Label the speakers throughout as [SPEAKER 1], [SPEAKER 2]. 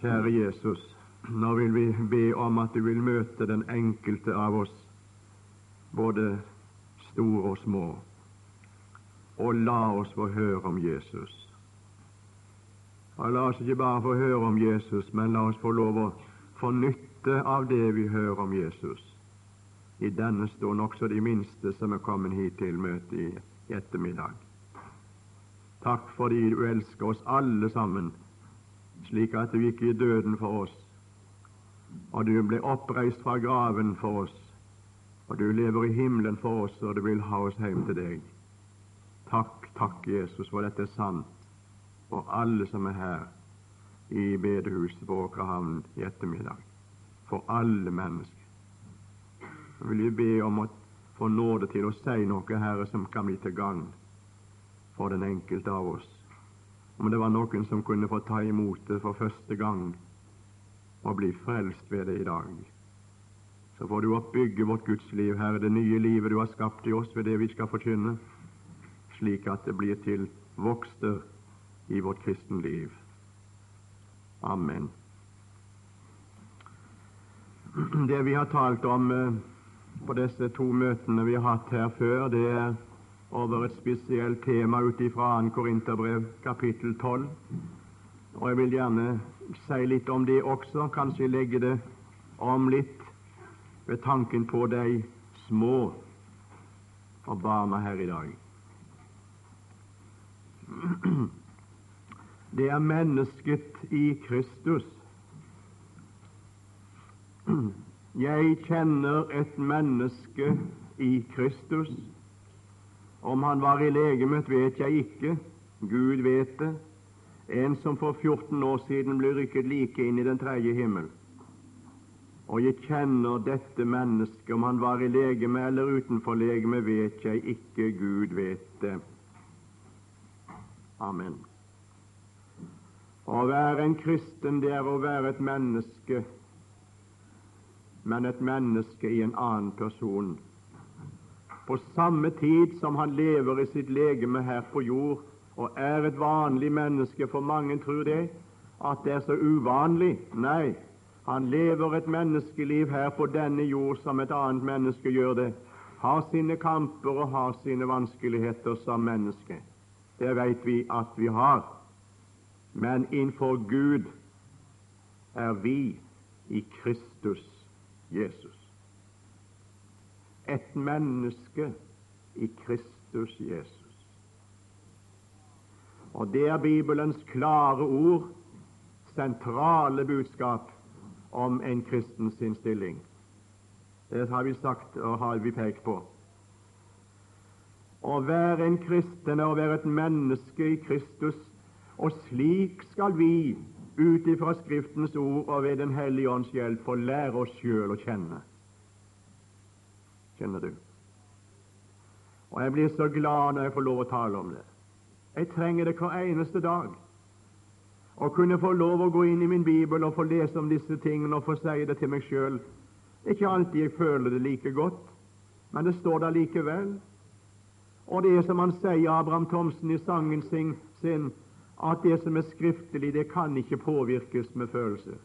[SPEAKER 1] Kjære Jesus, nå vil vi be om at du vil møte den enkelte av oss, både store og små, og la oss få høre om Jesus. Og La oss ikke bare få høre om Jesus, men la oss få lov å få nytte av det vi hører om Jesus. I denne stund også de minste som er kommet hit til møtet i ettermiddag. Takk fordi du elsker oss alle sammen slik at du gikk i døden for oss, og du ble oppreist fra graven for oss, og du lever i himmelen for oss, og du vil ha oss hjem til deg. Takk, takk, Jesus, for dette er sant for alle som er her i bedehuset på Åkerhavn i ettermiddag. For alle mennesker. Jeg vil vi be om å få nåde til å si noe, Herre, som kan bli til gagn for den enkelte av oss om det var noen som kunne få ta imot det for første gang og bli frelst ved det i dag. Så får du oppbygge vårt gudsliv, Herre, det nye livet du har skapt i oss ved det vi skal forkynne, slik at det blir til vokster i vårt kristenliv. Amen. Det vi har talt om eh, på disse to møtene vi har hatt her før, det er over et spesielt tema ut ifra 2. Korinterbrev kapittel 12. Og Jeg vil gjerne si litt om det også, kanskje legge det om litt ved tanken på de små og barna her i dag. Det er mennesket i Kristus. Jeg kjenner et menneske i Kristus om han var i legemet, vet jeg ikke. Gud vet det. En som for 14 år siden ble rykket like inn i den tredje himmel. Og jeg kjenner dette mennesket, om han var i legeme eller utenfor legeme, vet jeg ikke. Gud vet det. Amen. Å være en kristen, det er å være et menneske, men et menneske i en annen person på samme tid som han lever i sitt legeme her på jord og er et vanlig menneske. For mange tror det at det er så uvanlig. Nei, han lever et menneskeliv her på denne jord som et annet menneske gjør det. Har sine kamper og har sine vanskeligheter som menneske. Det vet vi at vi har. Men innenfor Gud er vi i Kristus Jesus et menneske i Kristus Jesus. Og det er Bibelens klare ord, sentrale budskap om en kristens innstilling. Det har vi sagt og har vi pekt på. Å være en kristen er å være et menneske i Kristus, og slik skal vi ut ifra Skriftens ord og ved Den hellige ånds hjelp få lære oss sjøl å kjenne kjenner du. Og jeg blir så glad når jeg får lov å tale om det. Jeg trenger det hver eneste dag. Å kunne få lov å gå inn i min bibel og få lese om disse tingene og få si det til meg sjøl. Ikke alltid jeg føler det like godt, men det står der likevel. Og det er som han sier, Abraham Thomsen, i sangen sin at det som er skriftlig, det kan ikke påvirkes med følelser.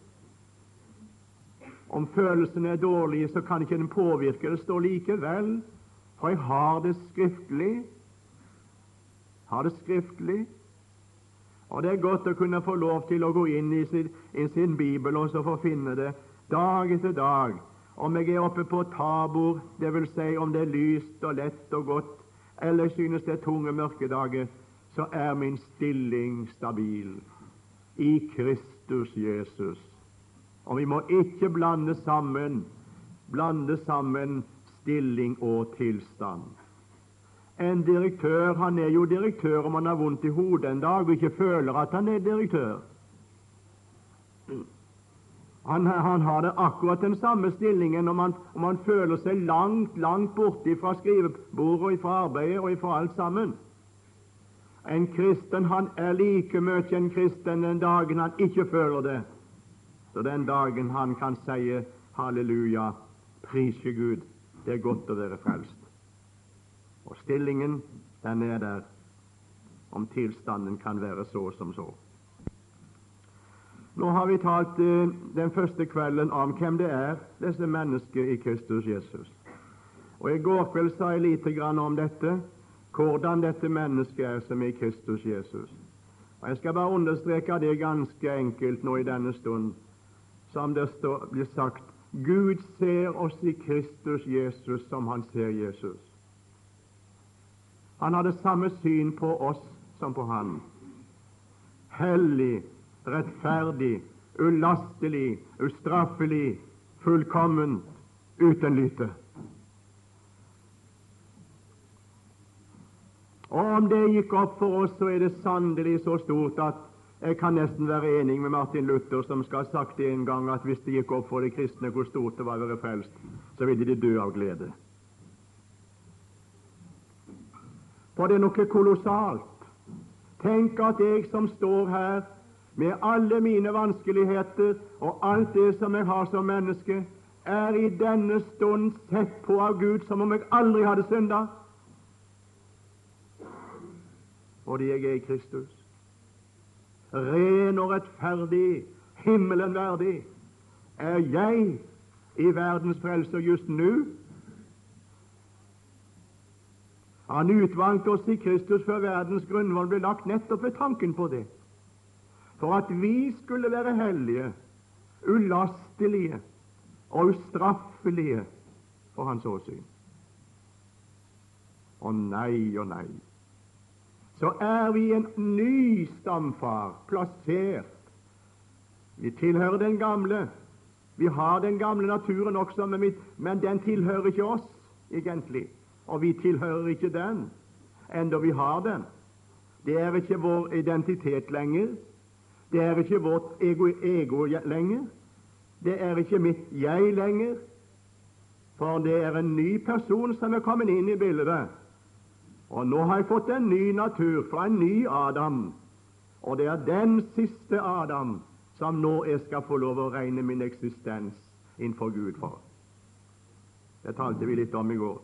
[SPEAKER 1] Om følelsene er dårlige, så kan ikke den påvirke. Det står likevel, for jeg har det skriftlig. Har det skriftlig. Og det er godt å kunne få lov til å gå inn i sin, i sin bibel og så få finne det dag etter dag. Om jeg er oppe på tabor, dvs. Si om det er lyst og lett og godt, eller synes det er tunge mørkedager, så er min stilling stabil i Kristus Jesus. Og vi må ikke blande sammen, blande sammen stilling og tilstand. En direktør han er jo direktør om han har vondt i hodet en dag og ikke føler at han er direktør. Han, han har det akkurat den samme stillingen om han, om han føler seg langt, langt borte fra skrivebordet og fra arbeidet og fra alt sammen. En kristen han er like mye en kristen den dagen han ikke føler det, så den dagen han kan si halleluja, prise Gud, det er godt å være frelst. Og stillingen, den er der, om tilstanden kan være så som så. Nå har vi talt eh, den første kvelden om hvem det er, disse mennesker i Kristus Jesus. Og I går kveld sa jeg lite grann om dette, hvordan dette mennesket er som er i Kristus Jesus. Og Jeg skal bare understreke det ganske enkelt nå i denne stund, som det står, blir sagt Gud ser oss i Kristus Jesus som han ser Jesus. Han har det samme syn på oss som på han. Hellig, rettferdig, ulastelig, ustraffelig, fullkomment, uten lyte. Og om det gikk opp for oss, så er det sannelig så stort at jeg kan nesten være enig med Martin Luther, som skal ha sagt en gang, at hvis det gikk opp for de kristne hvor stort det var å være frelst, så ville de dø av glede. For det er noe kolossalt. Tenk at jeg som står her med alle mine vanskeligheter og alt det som jeg har som menneske, er i denne stund sett på av Gud som om jeg aldri hadde synda, fordi jeg er i Kristus. Ren og rettferdig, himmelen verdig, er jeg i verdens frelser just nå. Han utvalgte oss i Kristus før verdens grunnvoll ble lagt, nettopp ved tanken på det for at vi skulle være hellige, ulastelige og ustraffelige for hans åsyn. Å nei og nei, så er vi en ny stamfar, plassert. Vi tilhører den gamle. Vi har den gamle naturen også, men, den tilhører ikke oss egentlig. Og vi tilhører ikke den, enda vi har den. Det er ikke vår identitet lenger. Det er ikke vårt ego, ego lenger. Det er ikke mitt jeg lenger. For det er en ny person som er kommet inn i bildet. Og nå har jeg fått en ny natur fra en ny Adam. Og det er den siste Adam som nå jeg skal få lov å regne min eksistens innenfor Gud for. Det talte vi litt om i går.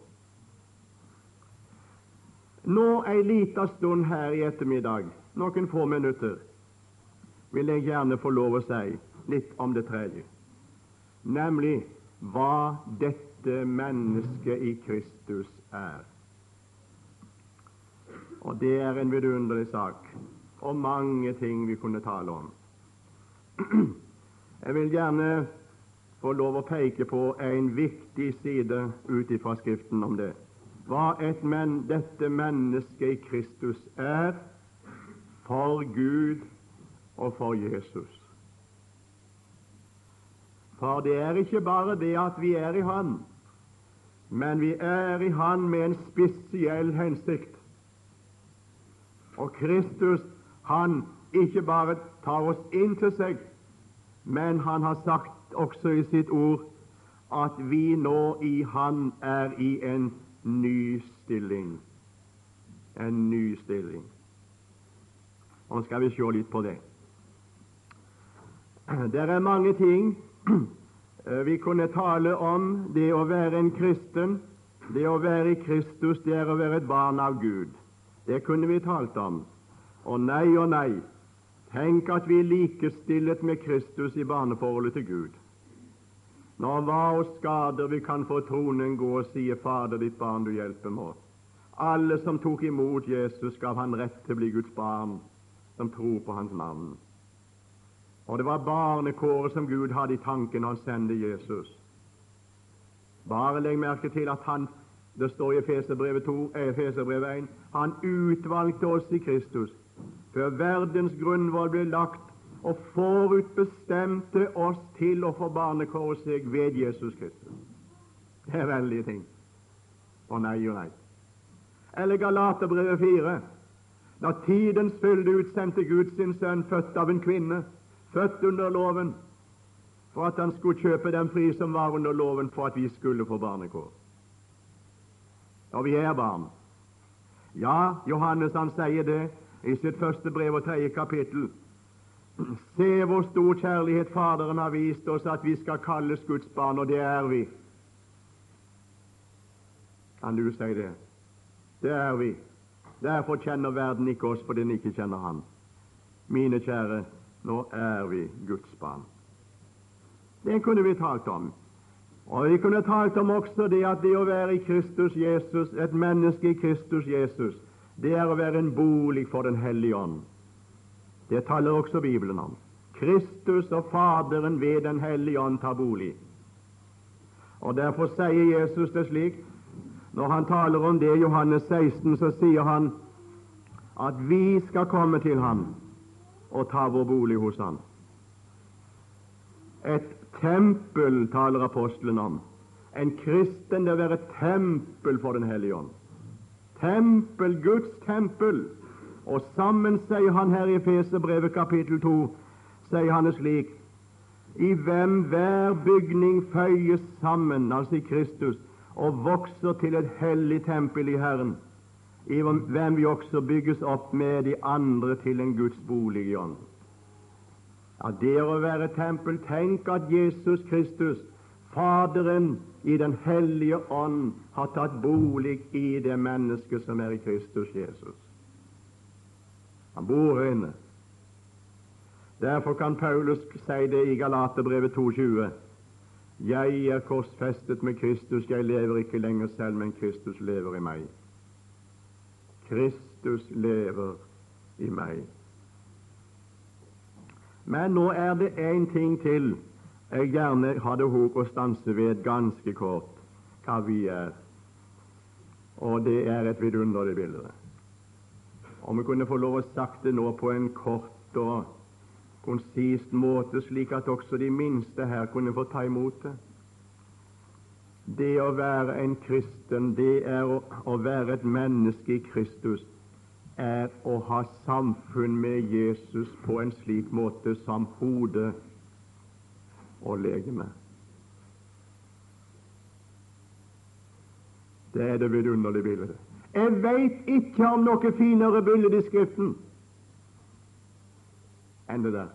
[SPEAKER 1] Nå ei lita stund her i ettermiddag, noen få minutter, vil jeg gjerne få lov å si litt om det tredje, nemlig hva dette mennesket i Kristus er. Og det er en vidunderlig sak, og mange ting vi kunne tale om. Jeg vil gjerne få lov å peke på en viktig side ut ifra Skriften om det. Hva men, dette mennesket i Kristus er for Gud og for Jesus. For det er ikke bare det at vi er i Han, men vi er i Han med en spesiell hensikt. Og Kristus, han ikke bare tar oss inn til seg, men han har sagt også i sitt ord at vi nå i Han er i en ny stilling. En ny stilling. Og nå skal vi se litt på det. Det er mange ting vi kunne tale om. Det å være en kristen, det å være i Kristus, det er å være et barn av Gud. Det kunne vi talt om. Og nei og nei, tenk at vi er likestillet med Kristus i barneforholdet til Gud. Når hva og skader vi kan få tronen gå og sie Fader, ditt barn du hjelper må. Alle som tok imot Jesus, gav han rett til å bli Guds barn, som tror på hans navn. Og det var barnekåret som Gud hadde i tanken han sendte Jesus. Bare legg merke til at han det står i Efeserbrevet 2, Efeserbrevet 1 han utvalgte oss i Kristus før verdens grunnvoll ble lagt, og forutbestemte oss til å få barnekåret seg ved Jesus Kristus. Det er veldige ting. Og nei og nei. Eller Galaterbrevet 4. Da tidens fylde utsendte Gud sin sønn, født av en kvinne, født under loven, for at han skulle kjøpe den fri som var under loven, for at vi skulle få barnekår. Og vi er barn. Ja, Johannes han sier det i sitt første brev og tredje kapittel. Se hvor stor kjærlighet Faderen har vist oss, at vi skal kalles Guds barn, og det er vi. Kan du si det? Det er vi. Derfor kjenner verden ikke oss, fordi den ikke kjenner Han. Mine kjære, Nå er vi Guds barn. Det kunne vi talt om. Og Vi kunne talt om også det at det å være i Kristus Jesus, et menneske i Kristus Jesus, det er å være en bolig for Den hellige ånd. Det taler også Bibelen om. Kristus og Faderen ved Den hellige ånd tar bolig. Og Derfor sier Jesus det slik når han taler om det i Johannes 16, så sier han at vi skal komme til ham og ta vår bolig hos ham. Et tempel taler apostelen om. En kristen det være tempel for Den hellige ånd. Tempel, Guds tempel. Og sammen, sier han her i Efeserbrevet kapittel 2, sier han det slik i hvem hver bygning føyes sammen, altså i Kristus, og vokser til et hellig tempel i Herren, i hvem vi også bygges opp med de andre til en Guds bolig i ånd. Ja, det å være tempel Tenk at Jesus Kristus, Faderen i Den hellige ånd, har tatt bolig i det mennesket som er i Kristus Jesus. Han bor inne. Derfor kan Paulus si det i Galaterbrevet 2,20. Jeg er korsfestet med Kristus, jeg lever ikke lenger selv, men Kristus lever i meg. Kristus lever i meg. Men nå er det én ting til jeg gjerne hadde håp å stanse ved ganske kort, hva vi er. Og det er et vidunderlig bilde. Om vi kunne få lov å sagt det nå på en kort og konsist måte, slik at også de minste her kunne få ta imot det. Det å være en kristen, det er å, være et menneske i Kristus, er å ha samfunn med Jesus på en slik måte som hode og legeme. Det er det vidunderlige bildet. Jeg veit ikke om noe finere bilde i Skriften enn det der.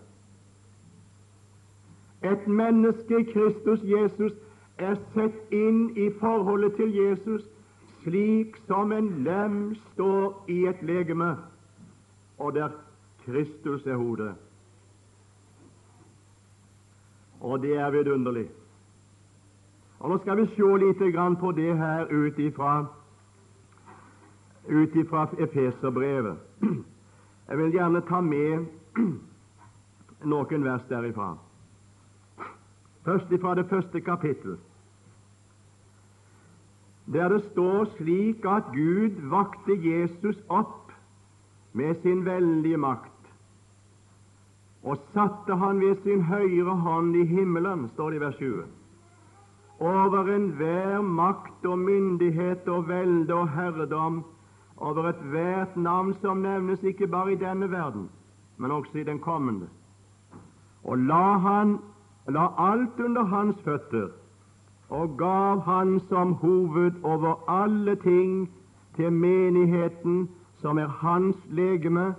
[SPEAKER 1] Et menneske i Kristus Jesus er sett inn i forholdet til Jesus slik som en lem står i et legeme, og der Kristus er hodet. Og det er vidunderlig. Og Nå skal vi se litt på det her ut ifra ut ifra Efeserbrevet. Jeg vil gjerne ta med noen vers derifra. Først ifra det første kapittel, der det står slik at Gud vakte Jesus opp med sin veldige makt og satte han ved sin høyre hånd i himmelen, står det i vers 20, over enhver makt og myndighet og velde og herredom, over ethvert navn som nevnes ikke bare i denne verden, men også i den kommende, og la han la alt under hans føtter og gav han som hoved over alle ting til menigheten, som er hans legeme,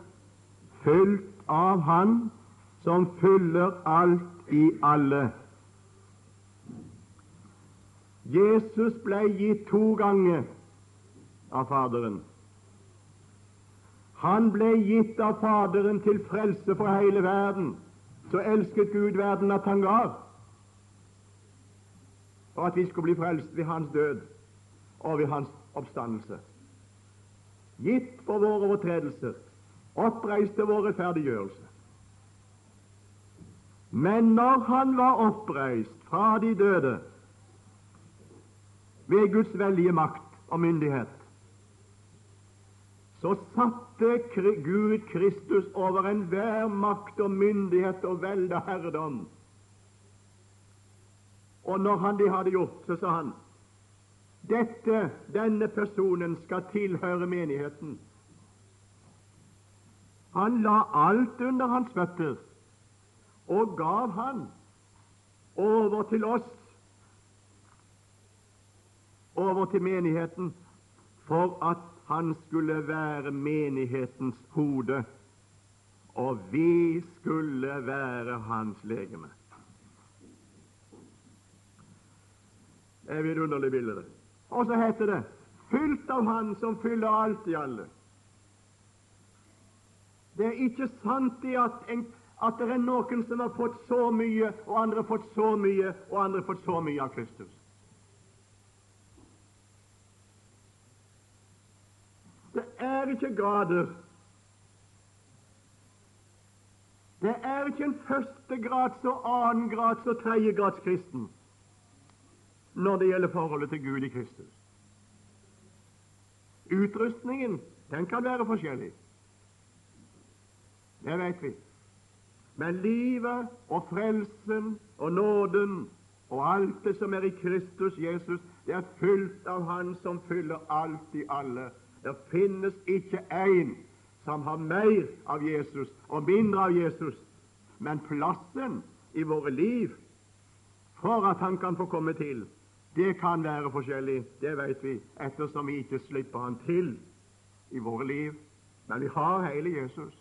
[SPEAKER 1] fulgt av Han som fyller alt i alle. Jesus ble gitt to ganger av Faderen. Han ble gitt av Faderen til frelse for hele verden. Så elsket Gud verden at han gav, for at vi skulle bli frelst ved hans død og ved hans oppstandelse. Gitt for våre overtredelser, oppreist til vår rettferdiggjørelse. Men når han var oppreist fra de døde ved Guds veldige makt og myndighet, så satte Gud Kristus over enhver makt og myndighet og velde og herredom. Og når han det hadde gjort, så sa han dette, denne personen skal tilhøre menigheten. Han la alt under hans føtter og gav han over til oss, over til menigheten, for at han skulle være menighetens hode, og vi skulle være hans legeme. Er vidunderlig bilde. Og så heter det 'fylt av Han som fyller alt i alle'. Det er ikke sant i at en, at det er noen som har fått så mye, og andre har fått så mye, og andre har fått så mye av Kristus. Det er ikke grader. Det er ikke en førstegrads og annengrads og tredjegrads kristen når det gjelder forholdet til Gud i Kristus. Utrustningen den kan være forskjellig. Det vet vi. Men livet og frelsen og nåden og alt det som er i Kristus Jesus, det er fylt av Han som fyller alt i alle. Det finnes ikke én som har mer av Jesus og mindre av Jesus, men plassen i våre liv for at Han kan få komme til, det kan være forskjellig, det vet vi, ettersom vi ikke slipper Han til i våre liv. Men vi har hele Jesus.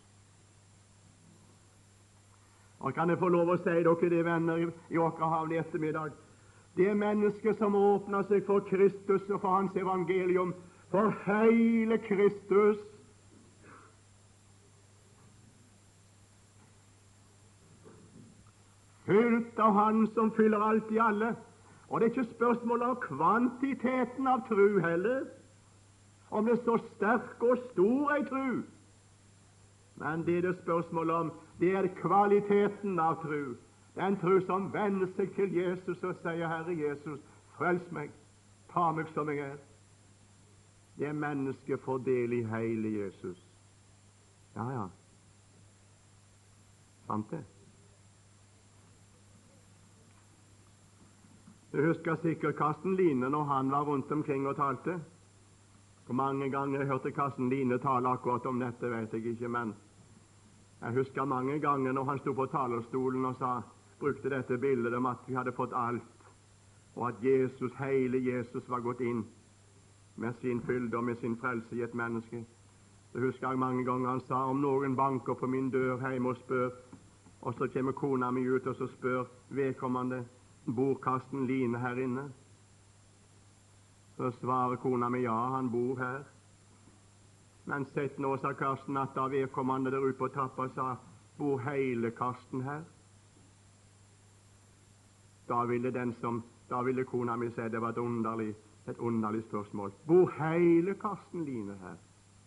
[SPEAKER 1] Og kan jeg få lov å si dere det, venner, i Åkerhavn i ettermiddag Det mennesket som åpner seg for Kristus og for Hans evangelium, for hele Kristus Fylt av Han som fyller alt i alle. Og det er ikke spørsmål om kvantiteten av tru heller, om det er så sterk og stor ei tru. Men det det er spørsmål om, det er kvaliteten av tru. Den tru som venner seg til Jesus og sier, 'Herre Jesus, frels meg, ta meg som jeg er'. Det er mennesket får del i hele Jesus. Ja, ja. Sant det. Du husker sikkert Karsten Line når han var rundt omkring og talte. Hvor mange ganger jeg hørte Karsten Line tale akkurat om dette, vet jeg ikke, men jeg husker mange ganger når han sto på talerstolen og sa, brukte dette bildet om at vi hadde fått alt, og at Jesus, hele Jesus var gått inn med sin fylde og med sin frelse i et menneske. Det husker jeg mange ganger han sa om noen banker på min dør hjemme og spør, og så kommer kona mi ut og så spør vedkommende bor Karsten Line her inne. Så svarer kona mi ja, han bor her. Men sett nå, sa Karsten, at da vedkommende der ute på trappa sa bor hele Karsten her? Da ville, den som, da ville kona mi si det var et underlig, et underlig spørsmål. Bor hele Karsten Line her?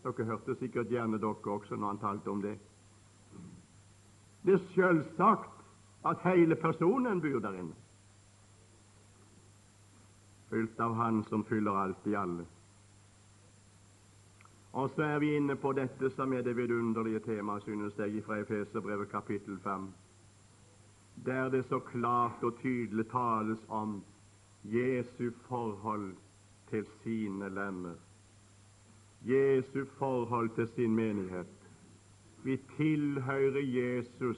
[SPEAKER 1] Dere hørte sikkert gjerne dere også når han talte om det. Det er selvsagt at hele personen bor der inne fylt av Han som fyller alt i alle. Og så er vi inne på dette som er det vidunderlige temaet, synes jeg, fra Efeserbrevet kapittel 5, der det så klart og tydelig tales om Jesu forhold til sine lemmer, Jesu forhold til sin menighet. Vi tilhører Jesus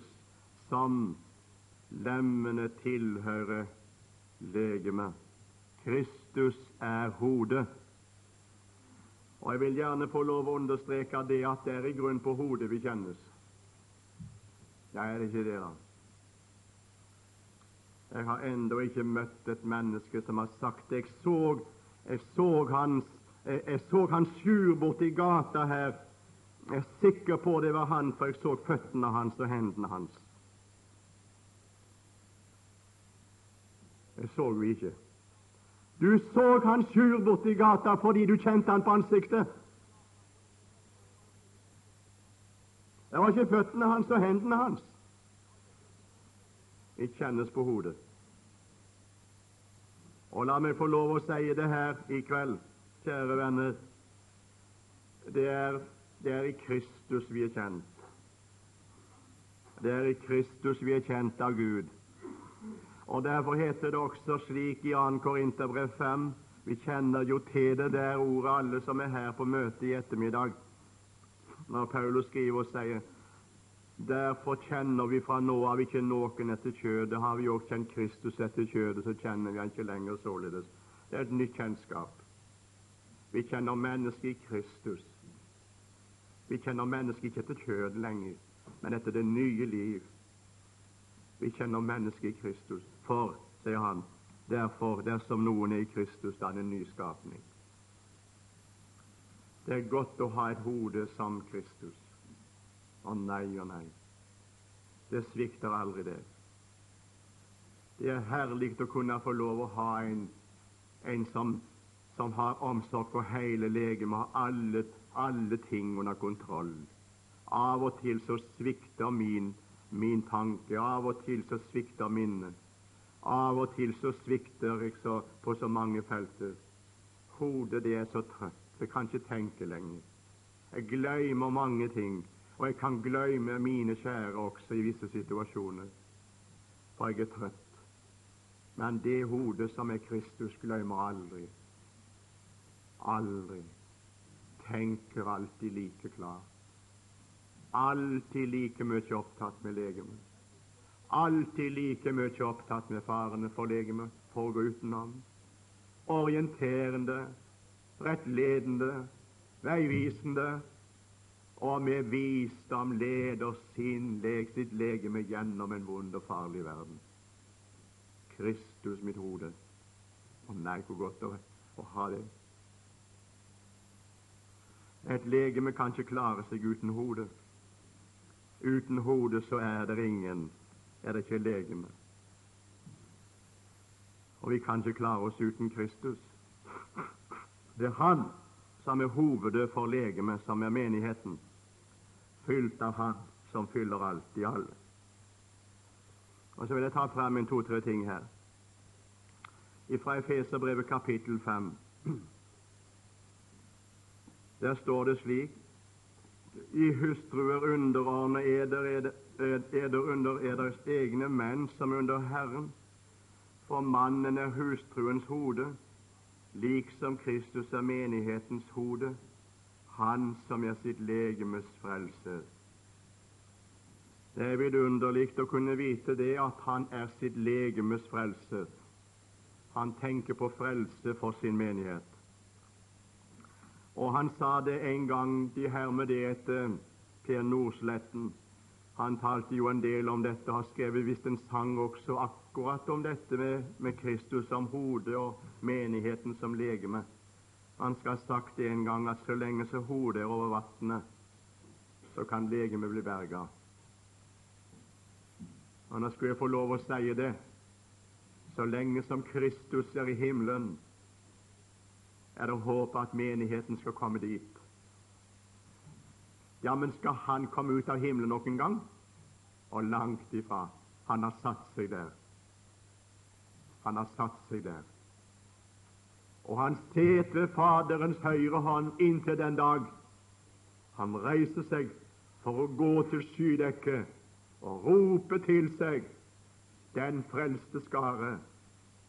[SPEAKER 1] som lemmene tilhører legemet. Kristus er hodet. Og Jeg vil gjerne få lov å understreke det at det er i grunn på hodet vi kjennes. Ja, er det ikke det, da? Jeg har ennå ikke møtt et menneske som har sagt Jeg så, jeg så hans jeg, jeg så han skjur borti gata her. Jeg er sikker på det var han, for jeg så føttene hans og hendene hans. Jeg så jo ikke. Du så han borte borti gata fordi du kjente han på ansiktet. Det var ikke føttene hans og hendene hans. De kjennes på hodet. Og la meg få lov å si det her i kveld, kjære venner. Det er, det er i Kristus vi er kjent. Det er i Kristus vi er kjent av Gud. Og Derfor heter det også slik i 2. Korinterbrev 5 Vi kjenner jo til det der ordet, alle som er her på møte i ettermiddag, når Paulus skriver og sier Derfor kjenner vi fra nå av ikke noen etter kjødet. Har vi også kjent Kristus etter kjødet, så kjenner vi han ikke lenger således. Det er et nytt kjennskap. Vi kjenner mennesket i Kristus. Vi kjenner mennesket ikke etter kjødet lenger, men etter det nye liv. Kjenner mennesket i Kristus. For, sier han, derfor, dersom noen er i Kristus, da er det en ny skapning. Det er godt å ha et hode som Kristus. Å nei og nei. Det svikter aldri, det. Det er herlig å kunne få lov å ha en, en som, som har omsorg for hele legemet, har alle, alle ting under kontroll. Av og til så svikter min, min tanke, av og til så svikter minnet. Av og til så svikter jeg så på så mange felter. Hodet det er så trøtt, jeg kan ikke tenke lenger. Jeg glemmer mange ting, og jeg kan glemme mine kjære også i visse situasjoner, for jeg er trøtt. Men det hodet som er Kristus, glemmer aldri. Aldri. Tenker alltid like klar. Alltid like mye opptatt med legemet. Alltid like mye opptatt med farene for legemet, for å gå utenom. Orienterende, rettledende, veivisende, og med visdom leder sin leg, sitt legeme gjennom en vond og farlig verden. Kristus mitt hode. Å nei, hvor godt å, å ha det. Et legeme kan ikke klare seg uten hodet. Uten hodet så er det ingen, er det ikke legeme. Og vi kan ikke klare oss uten Kristus. Det er Han som er hovedet for legemet, som er menigheten, fylt av Han som fyller alt i alle. Og Så vil jeg ta frem en to-tre ting her. Fra Efeserbrevet kapittel 5. Der står det slik I hustruer underordne eder, eder, eder under eders egne menn som under Herren. For mannen er hustruens hode, liksom Kristus er menighetens hode, han som er sitt legemes frelser. Det er vidunderlig å kunne vite det at han er sitt legemes frelser. Han tenker på frelse for sin menighet. Og han sa det en gang, de hermedete Per Nordsletten. Han talte jo en del om dette, har skrevet visst en sang også akkurat om dette med, med Kristus som hode og menigheten som legeme. Han skal ha sagt det en gang at så lenge så hodet er over vannet, så kan legemet bli berga. Og nå skulle jeg få lov å si det. Så lenge som Kristus er i himmelen, er det håp at menigheten skal komme dit. Ja, men skal han komme ut av himmelen noen gang? Og langt ifra. Han har satt seg der. Han har satt seg der. Og han sitter ved Faderens høyre hånd inntil den dag han reiser seg for å gå til skydekket og rope til seg den frelste skare,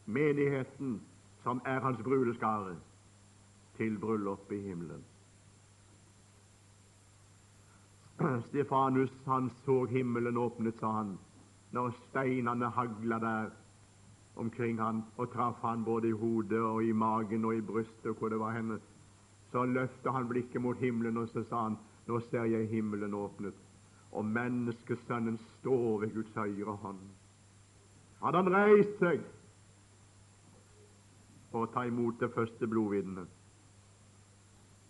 [SPEAKER 1] menigheten som er hans brudeskare, til bryllup i himmelen. Stefanus han så himmelen åpnet, sa han, når steinene hagla der omkring han og traff han både i hodet og i magen og i brystet hvor det var henne. Så løftet han blikket mot himmelen, og så sa han, nå ser jeg himmelen åpnet, og menneskesønnen står ved Guds høyre hånd. Hadde han reist seg for å ta imot det første blodvitnet.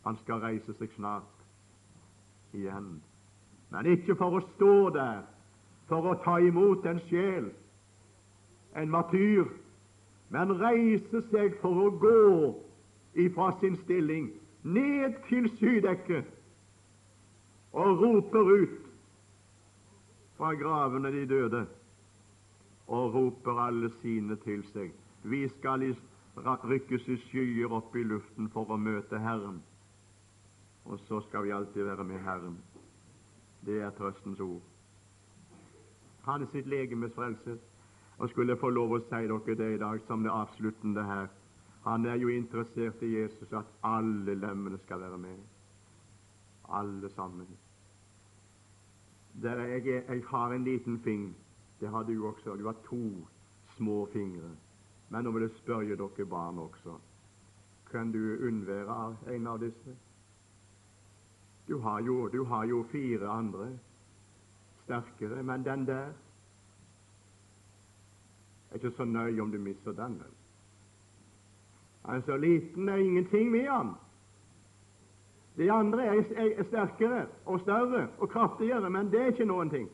[SPEAKER 1] Han skal reise seg snart igjen. Men ikke for å stå der for å ta imot en sjel, en martyr, men reise seg for å gå ifra sin stilling ned til skydekket og roper ut fra gravene de døde og roper alle sine til seg. Vi skal rykkes i skyer opp i luften for å møte Herren, og så skal vi alltid være med Herren. Det er trøstens ord. Er sitt legemes frelse. Og skulle få lov å si dere det i dag som det avsluttende her Han er jo interessert i Jesus, at alle lemmene skal være med. Alle sammen. Der jeg, jeg har en liten fing. det har du også. Du har to små fingre. Men nå vil jeg spørre dere barn også. Kan du unnvære en av disse? Du har jo, du har jo fire andre sterkere, men den der er ikke så nøye om du mister den. vel. Han er så liten, det er ingenting med han. De andre er, er sterkere og større og kraftigere, men det er ikke noen ting.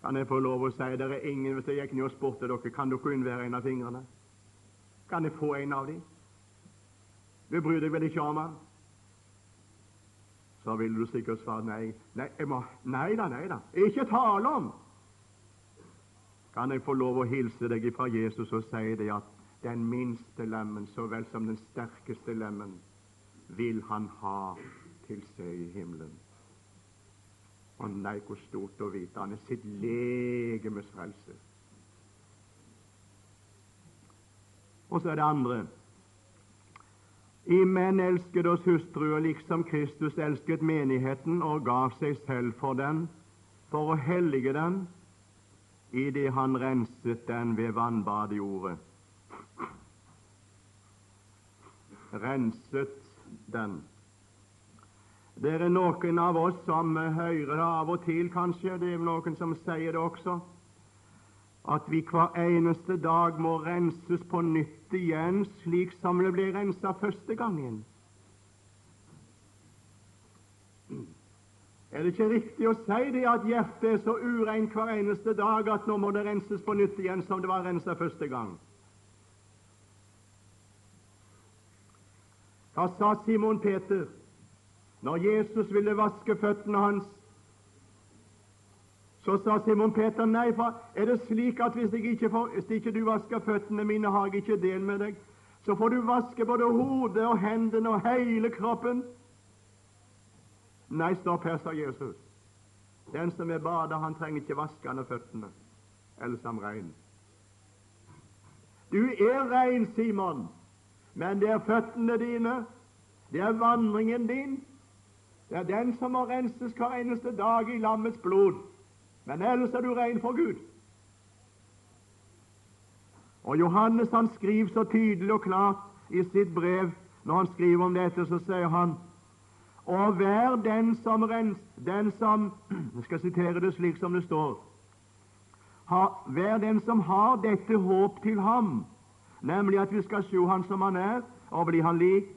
[SPEAKER 1] Kan jeg få lov å si det er ingen Hvis jeg gikk ned og spurte dere, kan dere unnvære en av fingrene? Kan jeg få en av dem? Du bryr deg vel ikke om han? Så vil du sikkert svare nei. Nei, jeg må, nei da, nei da. Ikke tale om! Kan jeg få lov å hilse deg fra Jesus og si deg at den minste lemmen så vel som den sterkeste lemmen vil han ha til seg i himmelen. Og nei, hvor stort å vite han er sitt legemes frelse. Og så er det andre. I menn elsket oss hustruer liksom Kristus elsket menigheten og gav seg selv for den, for å hellige den, idet han renset den ved vannbad i ordet. Renset den. Det er noen av oss som hører det av og til, kanskje, det er noen som sier det også, at vi hver eneste dag må renses på nytt igjen, slik som det ble rensa første gangen. Er det ikke riktig å si det at hjertet er så ureint hver eneste dag at nå må det renses på nytt igjen som det var rensa første gang? Hva sa Simon Peter når Jesus ville vaske føttene hans? Så sa Simon Peter nei, for er det slik at hvis, ikke, får, hvis ikke du vasker føttene mine, har jeg ikke del med deg. Så får du vaske både hodet og hendene og hele kroppen. Nei, stopp her, sa Jesus. Den som er bada, han trenger ikke vaske han føttene, ellers er han rein. Du er rein, Simon, men det er føttene dine, det er vandringen din, det er den som må renses hver eneste dag i lammets blod. Men ellers er du rein for Gud. Og Johannes han skriver så tydelig og klart i sitt brev når han skriver om dette, så sier han og hver den som rens, den som Jeg skal sitere det slik som det står. Ha, hver den som har dette håp til ham, nemlig at vi skal se han som han er, og bli han lik.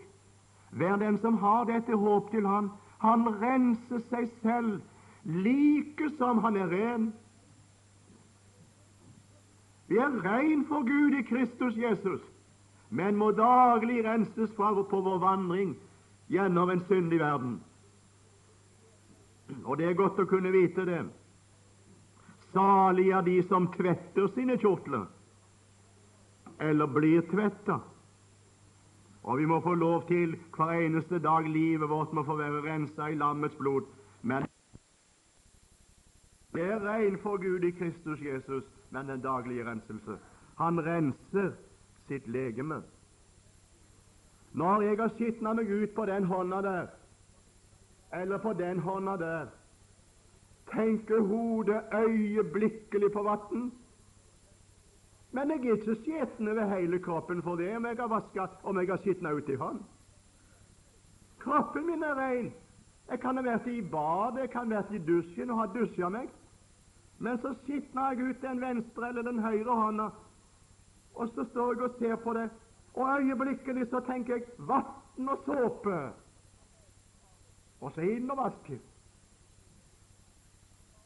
[SPEAKER 1] Hver den som har dette håp til han, han renser seg selv like som han er ren. Vi er ren for Gud i Kristus Jesus, men må daglig renses fra på vår vandring gjennom en syndig verden. Og det er godt å kunne vite det. Salig er de som tvetter sine kjortler, eller blir tvetta. Og vi må få lov til hver eneste dag livet vårt må få være rensa i lammets blod. Det er ren for Gud i Kristus Jesus, men den daglige renselse. Han renser sitt legeme. Når jeg har skitna meg ut på den hånda der, eller på den hånda der, tenker hodet øyeblikkelig på vann. Men jeg er ikke skitten over hele kroppen for det om jeg har vaska om jeg har skitna ut i hånd. Kroppen min er rein. Jeg kan ha vært i badet, jeg kan ha vært i dusjen og ha dusja meg. Men så skitner jeg ut den venstre eller den høyre hånda, og så står jeg og ser på det, og øyeblikkelig så tenker jeg vann og såpe, og så inn og vaske.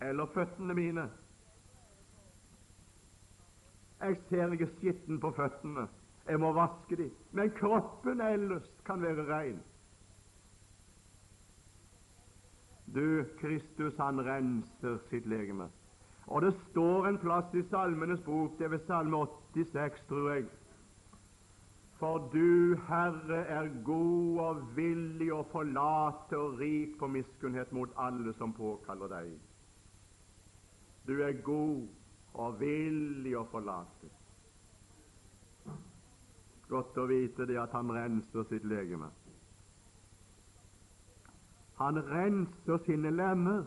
[SPEAKER 1] Eller føttene mine. Jeg ser er skitten på føttene. Jeg må vaske dem. Men kroppen ellers kan være rein. Du, Kristus, han renser sitt legeme. Og det står en plass i Salmenes bok, det er ved Salme 86, tror jeg, for du, Herre, er god og villig å forlate og rik på miskunnhet mot alle som påkaller deg. Du er god og villig å forlate. Godt å vite det at han renser sitt legeme. Han renser sine lemmer.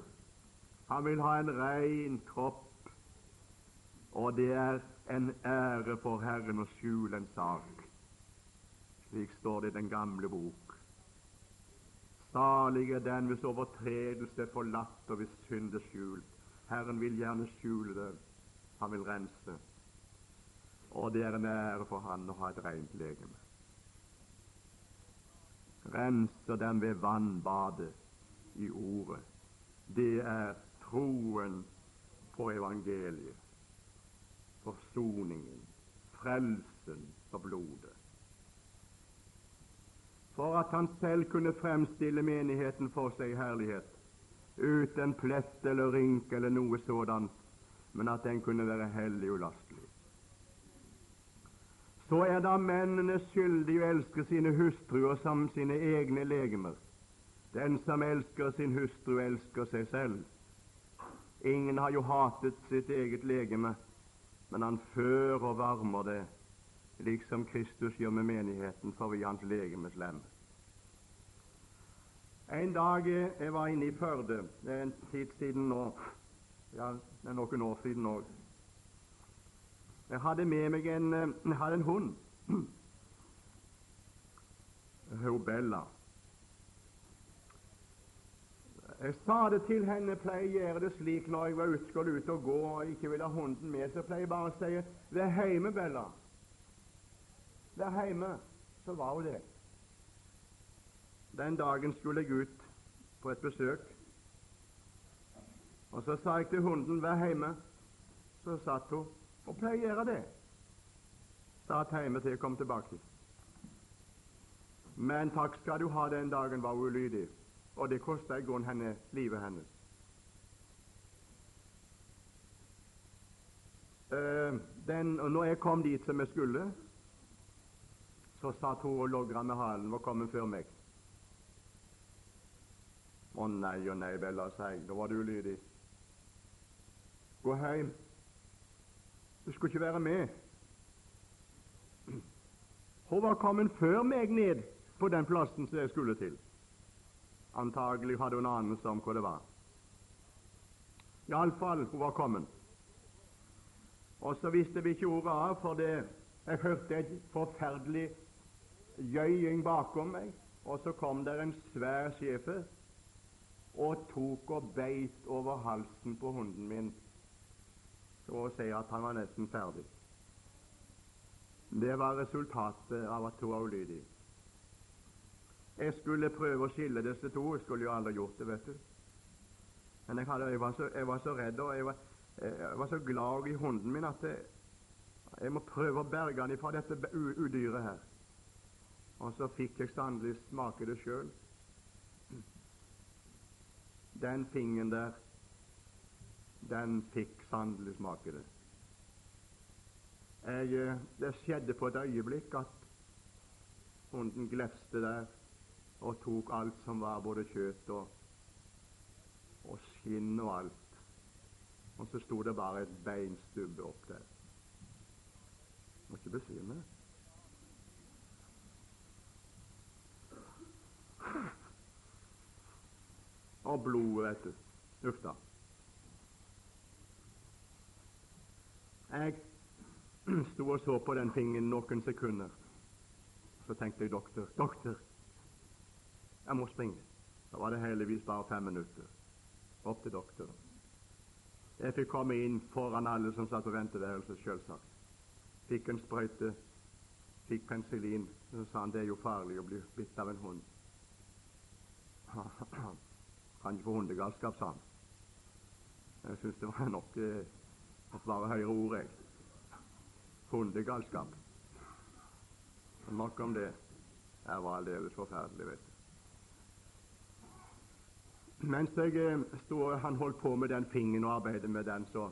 [SPEAKER 1] Han vil ha en rein kropp, og det er en ære for Herren å skjule en sak. Slik står det i den gamle bok. Salig er den hvis overtredelse er forlatt og hvis synd er skjult. Herren vil gjerne skjule det. Han vil rense. Og det er en ære for Han å ha et rent legeme. Renser dem ved vannbadet i Ordet. Det er troen på evangeliet, forsoningen, frelsen og blodet. For at han selv kunne fremstille menigheten for seg i herlighet, uten plett eller rynke eller noe sådant, men at den kunne være hellig og lastelig. Så er da mennene skyldige å elske sine hustruer som sine egne legemer. Den som elsker sin hustru, elsker seg selv. Ingen har jo hatet sitt eget legeme, men han fører og varmer det, liksom Kristus gjør med menigheten, for vi hans legemes lem. En dag jeg var inne i Førde, det er en tid siden nå, ja, det er noen år siden òg. Jeg hadde med meg en, jeg hadde en hund. Hun Bella. Jeg sa det til henne, pleier å gjøre det slik når jeg var ute, skulle ut og gå og ikke ville ha hunden med, så pleier jeg bare å si 'Vær hjemme, Bella'. Vær hjemme. Så var hun det. Den dagen skulle jeg ut på et besøk, og så sa jeg til hunden 'Vær hjemme'. Så satt hun og pleier å gjøre det. Satt hjemme til jeg kom tilbake. Men takk skal du ha, den dagen var hun ulydig og det kosta i grunnen henne livet hennes. Uh, den, og når jeg kom dit som jeg skulle, så satt hun og logra med halen og kom før meg. Å nei og nei, Bella, sa jeg. Da var du ulydig. Gå hjem. Du skulle ikke være med. Hun var kommet før meg ned på den plassen som jeg skulle til. Antagelig hadde hun anelse om hvor det var. Iallfall, hun var kommet. Og så visste vi ikke ordet av, for det, jeg hørte et forferdelig gjøying bakom meg, og så kom der en svær sjefe og tok og beit over halsen på hunden min, så å si at han var nesten ferdig. Det var resultatet av at hun var ulydig. Jeg skulle prøve å skille disse to. Jeg skulle jo aldri gjort det, vet du. Men jeg, hadde, jeg, var, så, jeg var, så, redd, og jeg var, jeg var, så glad i hunden min at jeg, jeg må prøve å berge han fra dette udyret her. Og så fikk jeg sannelig smake det sjøl. Den fingeren der, den fikk sannelig smake det. Jeg, det skjedde på et øyeblikk at hunden glefste der og tok alt som var både kjøtt og, og skinn og alt. Og så sto det bare et beinstubbe opp der. Må ikke besvime. Og blodet, vet du. Uff da. Jeg sto og så på den fingeren noen sekunder. Så tenkte jeg doktor, doktor, jeg må springe. Da var det heldigvis bare fem minutter opp til doktoren. Jeg fikk komme inn foran alle som satt på venteværelset, selvsagt. Fikk en sprøyte, fikk penicillin. Så sa han det er jo farlig å bli bitt av en hund. kan ikke få hundegalskap, sa han. Jeg syns det var nok eh, å svare høyere ord, jeg. Hundegalskap. Nok om det. Det var aldeles forferdelig, vet du. Mens jeg eh, stod, han holdt på med den fingen og arbeidet med den, så,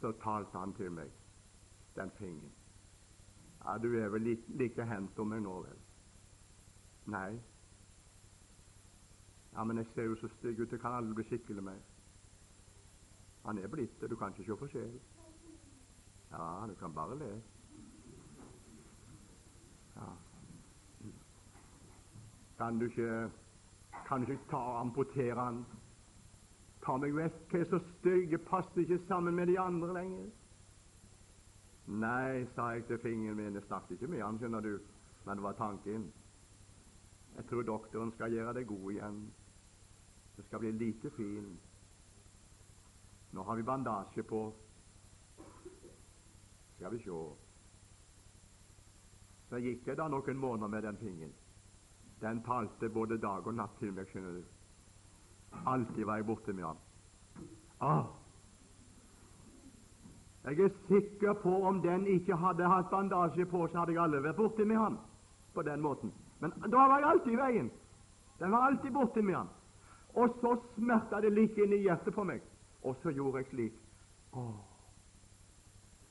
[SPEAKER 1] så talte han til meg, den fingen. Ja, du er vel like, like hendt om meg nå, vel? Nei. Ja, men jeg ser jo så stygg ut, jeg kan aldri bli skikkelig mer. Han er blitt det, du kan ikke se forskjell. Ja, du kan bare le. Ja. Kan du ikke kan ikke ta og amputere han. Ta meg vekk, jeg er så stygg, jeg passer ikke sammen med de andre lenger. Nei, sa jeg til fingeren min, jeg snakket ikke med han, skjønner du, men det var tanken. Jeg tror doktoren skal gjøre deg god igjen. Det skal bli like fin. Nå har vi bandasje på. Skal vi se. Så gikk jeg da noen måneder med den fingeren. Den talte både dag og natt til meg, skjønner du. Alltid var jeg borte med ham. Ah, Jeg er sikker på om den ikke hadde hatt bandasje på, så hadde jeg aldri vært borte med ham på den måten. Men da var jeg alltid i veien. Den var alltid borte med ham. Og så smerta det like inn i hjertet på meg, og så gjorde jeg slik. Åh,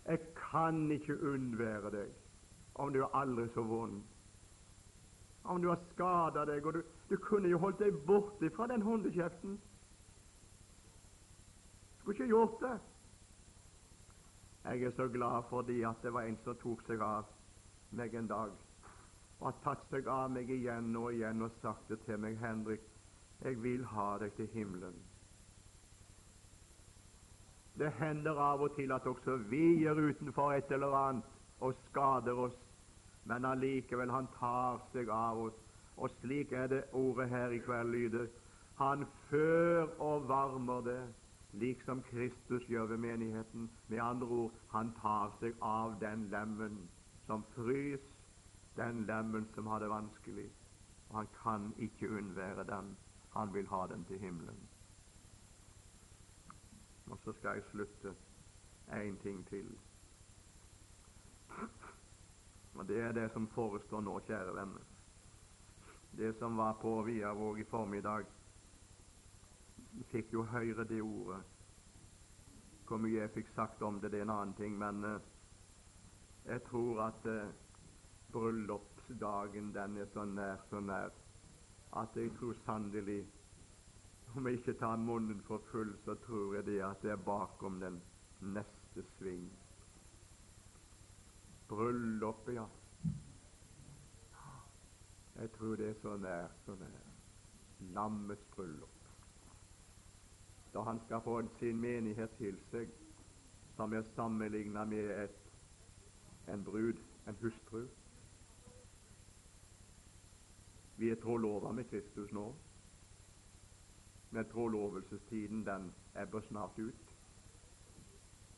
[SPEAKER 1] jeg kan ikke unnvære deg om du er aldri så vond. Om du har skada deg, og du, du, kunne jo holdt deg borte fra den hundekjeften. Skulle ikke gjort det. Jeg er så glad fordi at det var en som tok seg av meg en dag, og har tatt seg av meg igjen og igjen og sagt det til meg, Henrik, jeg vil ha deg til himmelen. Det hender av og til at også vi er utenfor et eller annet og skader oss, men allikevel han tar seg av oss. Og slik er det ordet her i kveld lyder. Han før og varmer det, liksom Kristus gjør ved menigheten. Med andre ord, han tar seg av den lemmen som frys, den lemmen som har det vanskelig. Og han kan ikke unnvære den. Han vil ha den til himmelen. Og så skal jeg slutte én ting til. Og Det er det som forestår nå, kjære venner. Det som var på Viavåg i formiddag. Fikk jo høre det ordet. Hvor mye jeg fikk sagt om det, det er en annen ting, men eh, jeg tror at eh, bryllupsdagen den er så nær, så nær, at jeg tror sannelig om jeg ikke tar munnen for full, så tror jeg det at det er bakom den neste sving. Bryllupet, ja. Jeg tror det er så nær, så nær. Lammets bryllup. Da han skal få sin menighet til seg, som er sammenlignet med et, en brud, en hustru. Vi er trolova med Kristus nå. Men trolovelsestiden, den ebber snart ut,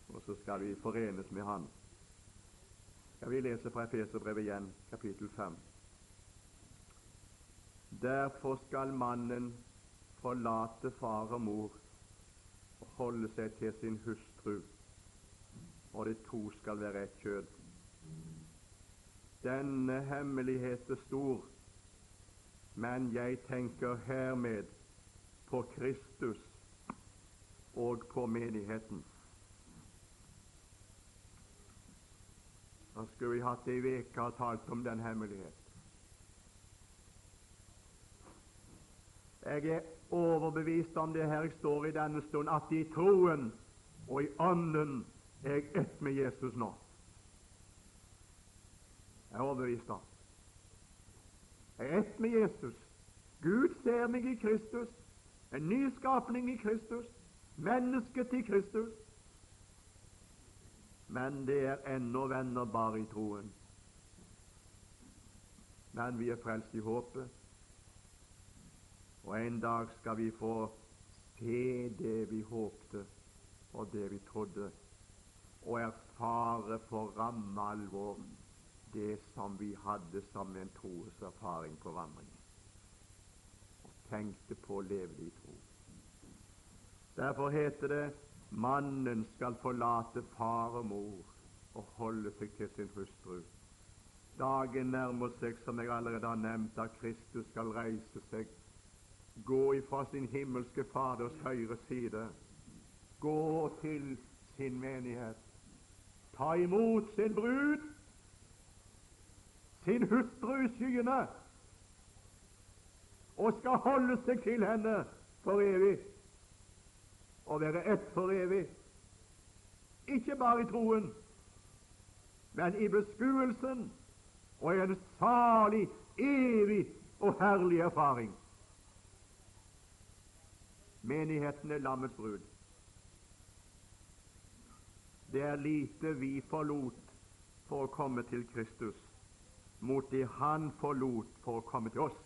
[SPEAKER 1] og så skal vi forenes med Han. Skal vi lese fra Efeserbrevet igjen, kapittel 5. Derfor skal mannen forlate far og mor og holde seg til sin hustru, og de to skal være ett kjød. Denne hemmelighet er stor, men jeg tenker hermed på Kristus og på menigheten. Da skulle vi hatt ei uke og talt om den hemmelighet. Jeg er overbevist om det her jeg står i denne stund, at i troen og i ånden er jeg ett med Jesus nå. Jeg er overbevist om. Jeg er ett med Jesus. Gud ser meg i Kristus en ny skapning i Kristus, mennesket til Kristus. Men det er ennå venner bare i troen. Men vi er frelst i håpet, og en dag skal vi få se det vi håpte, og det vi trodde, og erfare for ramme alvor det som vi hadde som en troeserfaring på vandringen tenkte på å leve i tro. Derfor heter det mannen skal forlate far og mor og holde seg til sin hustru. Dagen nærmer seg, som jeg allerede har nevnt, da Kristus skal reise seg, gå ifra sin himmelske Faders høyre side, gå til sin menighet, ta imot sin brud, sin hustru i skyene, og skal holde seg til henne for evig og være ett for evig. Ikke bare i troen, men i beskuelsen og i en salig, evig og herlig erfaring. Menigheten er lammets brud. Det er lite vi forlot for å komme til Kristus, mot det Han forlot for å komme til oss.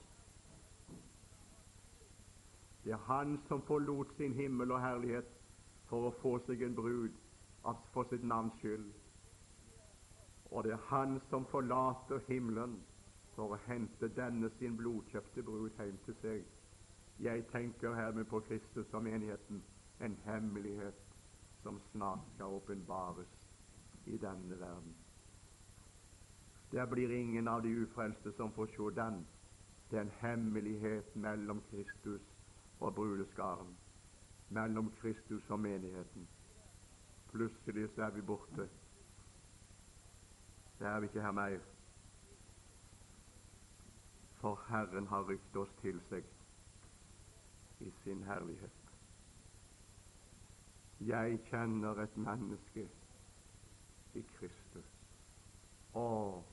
[SPEAKER 1] Det er Han som forlot sin himmel og herlighet for å få seg en brud for sitt navns skyld. Og det er Han som forlater himmelen for å hente denne sin blodkjøpte brud hjem til seg. Jeg tenker hermed på Kristus og menigheten, en hemmelighet som snart skal åpenbares i denne verden. Der blir ingen av de ufrelste som får se den. Det er en hemmelighet mellom Kristus og brudeskaren, mellom Kristus og menigheten. Plutselig så er vi borte. Det er vi ikke her mer. For Herren har rykt oss til seg i sin herlighet. Jeg kjenner et menneske i Kristus. Å,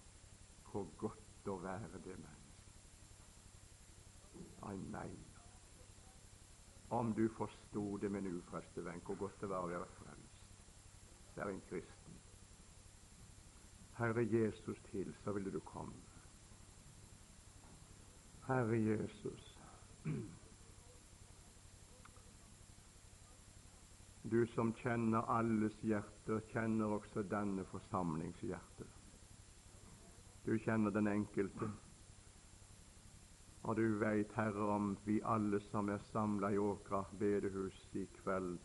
[SPEAKER 1] hvor godt å være det mennesket. Ai, nei. Om du forsto det, min ufrelste venn, hvor godt det var å være frelst. Er en kristen. Herre Jesus til, så ville du komme. Herre Jesus. Du som kjenner alles hjerter, kjenner også denne forsamlings hjerte. Du kjenner den enkelte. Og du veit, Herre, om vi alle som er samla i Åkra bedehus i kveld,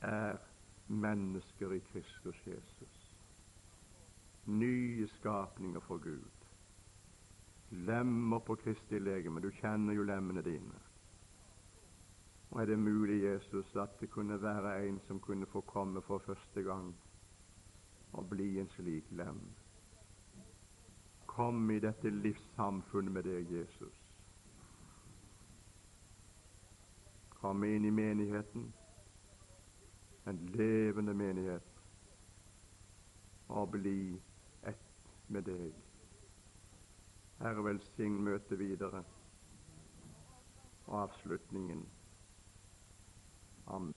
[SPEAKER 1] er mennesker i Kristus Jesus. Nye skapninger for Gud. Lemmer på Kristi legeme. Du kjenner jo lemmene dine. Og er det mulig, Jesus, at det kunne være en som kunne få komme for første gang og bli en slik lem? Kom i dette livssamfunnet med deg, Jesus. Kom inn i menigheten, en levende menighet, og bli ett med deg. Herre, velsign møtet videre og avslutningen. Amen.